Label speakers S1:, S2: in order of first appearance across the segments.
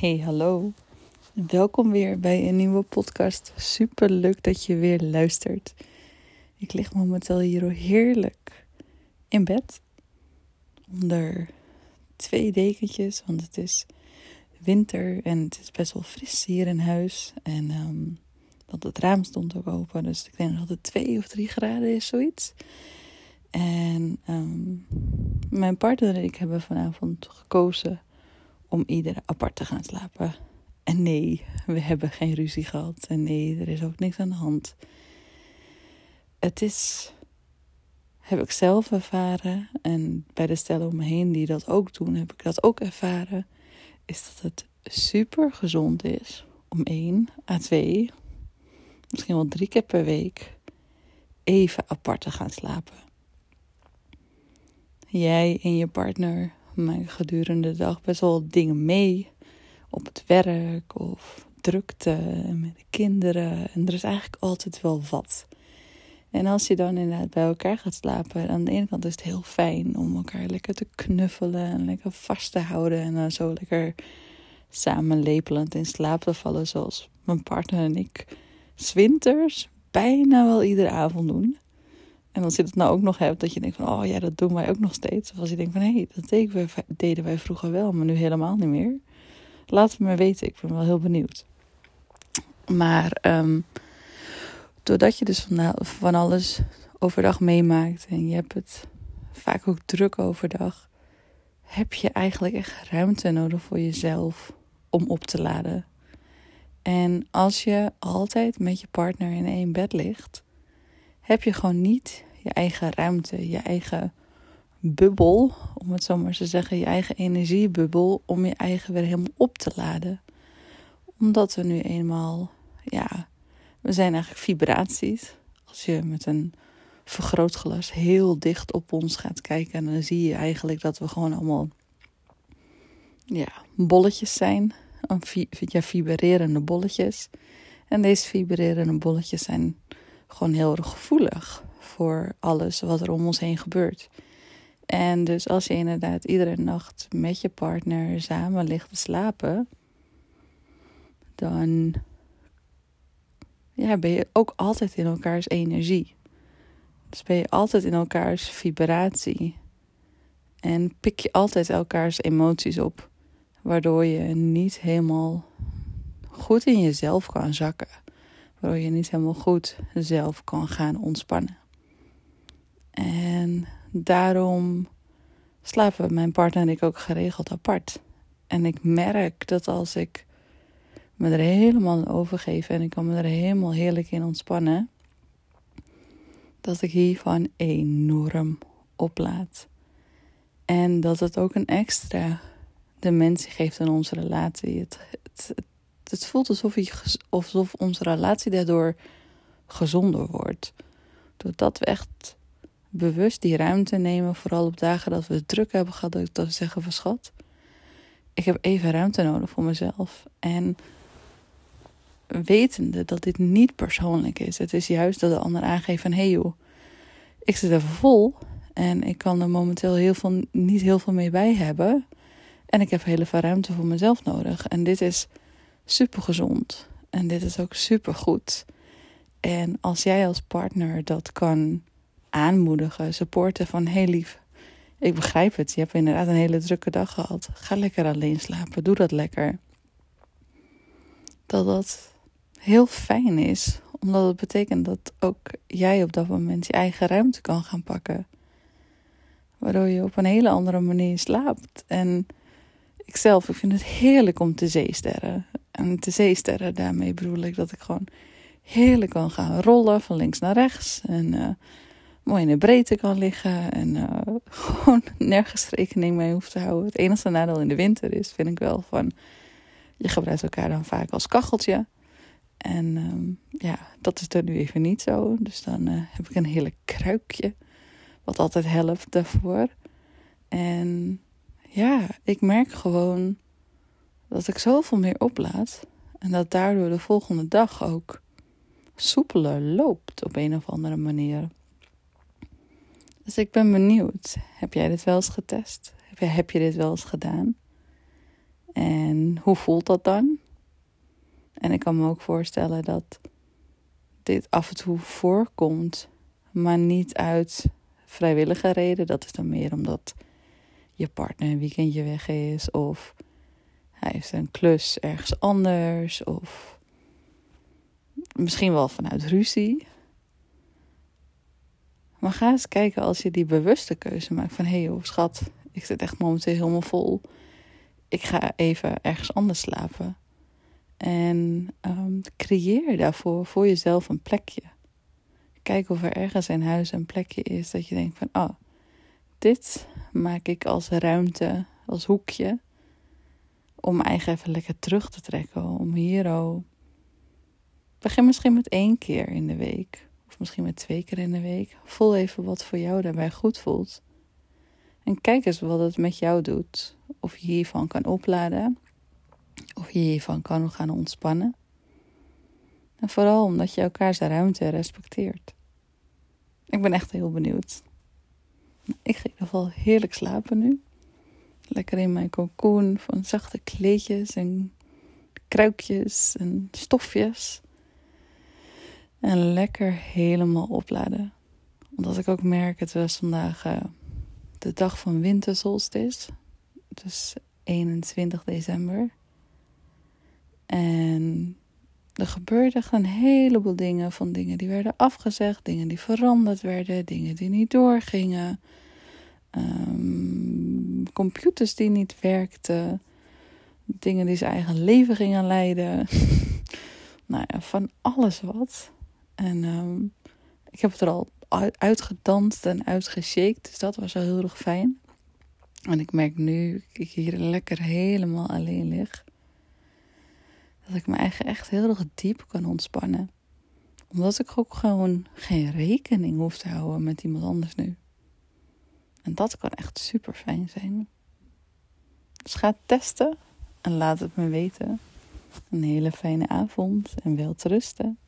S1: Hey, hallo. Welkom weer bij een nieuwe podcast. Super leuk dat je weer luistert. Ik lig momenteel hier heerlijk in bed. Onder twee dekentjes, want het is winter en het is best wel fris hier in huis. En um, want het raam stond ook open, dus ik denk dat het twee of drie graden is, zoiets. En um, mijn partner en ik hebben vanavond gekozen om iedereen apart te gaan slapen. En nee, we hebben geen ruzie gehad. En nee, er is ook niks aan de hand. Het is, heb ik zelf ervaren. En bij de stellen om me heen die dat ook doen, heb ik dat ook ervaren. Is dat het super gezond is om één à twee, misschien wel drie keer per week, even apart te gaan slapen. Jij en je partner maken gedurende de dag best wel dingen mee. Op het werk of drukte met de kinderen. En er is eigenlijk altijd wel wat. En als je dan inderdaad bij elkaar gaat slapen, aan de ene kant is het heel fijn om elkaar lekker te knuffelen en lekker vast te houden. En dan zo lekker samen lepelend in slaap te vallen, zoals mijn partner en ik zwinters bijna wel iedere avond doen. En als je het nou ook nog hebt, dat je denkt van, oh ja, dat doen wij ook nog steeds. Of als je denkt van, hé, hey, dat deden wij, vroeger wel, maar nu helemaal niet meer. Laat het me weten, ik ben wel heel benieuwd. Maar um, doordat je dus van, van alles overdag meemaakt en je hebt het vaak ook druk overdag, heb je eigenlijk echt ruimte nodig voor jezelf om op te laden. En als je altijd met je partner in één bed ligt, heb je gewoon niet je eigen ruimte, je eigen bubbel, om het zo maar te zeggen, je eigen energiebubbel, om je eigen weer helemaal op te laden. Omdat we nu eenmaal, ja, we zijn eigenlijk vibraties. Als je met een vergrootglas heel dicht op ons gaat kijken, dan zie je eigenlijk dat we gewoon allemaal, ja, bolletjes zijn. Ja, vibrerende bolletjes. En deze vibrerende bolletjes zijn gewoon heel erg gevoelig voor alles wat er om ons heen gebeurt. En dus als je inderdaad iedere nacht met je partner samen ligt te slapen, dan ja, ben je ook altijd in elkaars energie. Dus ben je altijd in elkaars vibratie. En pik je altijd elkaars emoties op, waardoor je niet helemaal goed in jezelf kan zakken. Waardoor je niet helemaal goed zelf kan gaan ontspannen. En daarom slapen mijn partner en ik ook geregeld apart. En ik merk dat als ik me er helemaal overgeef en ik kan me er helemaal heerlijk in ontspannen, dat ik hiervan enorm oplaad. En dat het ook een extra dimensie geeft aan onze relatie. Het, het, het, voelt alsof, je, alsof onze relatie daardoor gezonder wordt. Doordat we echt bewust die ruimte nemen, vooral op dagen dat we het druk hebben gehad, dat we zeggen van schat, ik heb even ruimte nodig voor mezelf. En wetende dat dit niet persoonlijk is. Het is juist dat de ander aangeeft van hé hey joh, ik zit even vol en ik kan er momenteel heel veel, niet heel veel mee bij hebben. En ik heb heel veel ruimte voor mezelf nodig. En dit is super gezond. En dit is ook super goed. En als jij als partner dat kan aanmoedigen, supporten van heel lief. Ik begrijp het, je hebt inderdaad een hele drukke dag gehad. Ga lekker alleen slapen, doe dat lekker. Dat dat heel fijn is, omdat het betekent dat ook jij op dat moment je eigen ruimte kan gaan pakken. Waardoor je op een hele andere manier slaapt. En ikzelf, ik vind het heerlijk om te zeesterren. En te zeesterren, daarmee bedoel ik dat ik gewoon heerlijk kan gaan rollen van links naar rechts. En uh, mooi in de breedte kan liggen. En uh, gewoon nergens rekening mee hoeft te houden. Het enige nadeel in de winter is, vind ik wel, van Je gebruikt elkaar dan vaak als kacheltje. En ehm, ja, dat is er nu even niet zo. Dus dan eh, heb ik een hele kruikje, wat altijd helpt daarvoor. En ja, ik merk gewoon dat ik zoveel meer oplaad. En dat daardoor de volgende dag ook soepeler loopt op een of andere manier. Dus ik ben benieuwd. Heb jij dit wel eens getest? Heb je dit wel eens gedaan? En hoe voelt dat dan? En ik kan me ook voorstellen dat dit af en toe voorkomt, maar niet uit vrijwillige reden. Dat is dan meer omdat je partner een weekendje weg is of hij heeft een klus ergens anders of misschien wel vanuit ruzie. Maar ga eens kijken als je die bewuste keuze maakt van hé hey schat, ik zit echt momenteel helemaal vol. Ik ga even ergens anders slapen. En um, creëer daarvoor voor jezelf een plekje. Kijk of er ergens in huis een plekje is dat je denkt van oh, dit maak ik als ruimte, als hoekje. Om eigen even lekker terug te trekken. Om hier ook. Begin misschien met één keer in de week. Misschien met twee keer in de week. Voel even wat voor jou daarbij goed voelt. En kijk eens wat het met jou doet. Of je hiervan kan opladen. Of je hiervan kan gaan ontspannen. En vooral omdat je elkaars ruimte respecteert. Ik ben echt heel benieuwd. Ik ga in ieder geval heerlijk slapen nu. Lekker in mijn cocoon van zachte kleedjes en kruikjes en stofjes. En lekker helemaal opladen. Omdat ik ook merk, het was vandaag uh, de dag van wintersolstice. Dus 21 december. En er gebeurden een heleboel dingen. Van dingen die werden afgezegd, dingen die veranderd werden, dingen die niet doorgingen. Um, computers die niet werkten. Dingen die zijn eigen leven gingen leiden. nou ja, van alles wat. En um, ik heb het er al uitgedanst en uitgeshaked. Dus dat was wel heel erg fijn. En ik merk nu, ik hier lekker helemaal alleen lig dat ik me eigen echt heel erg diep kan ontspannen. Omdat ik ook gewoon geen rekening hoef te houden met iemand anders nu. En dat kan echt super fijn zijn. Dus ga het testen en laat het me weten. Een hele fijne avond en wel te rusten.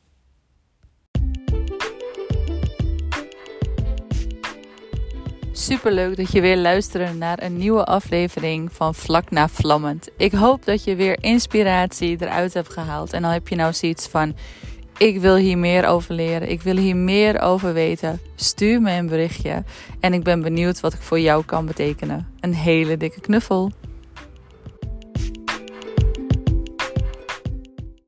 S1: Super leuk dat je weer luistert naar een nieuwe aflevering van Vlak na Vlammend. Ik hoop dat je weer inspiratie eruit hebt gehaald. En dan heb je nou zoiets van: ik wil hier meer over leren, ik wil hier meer over weten. Stuur me een berichtje en ik ben benieuwd wat ik voor jou kan betekenen. Een hele dikke knuffel.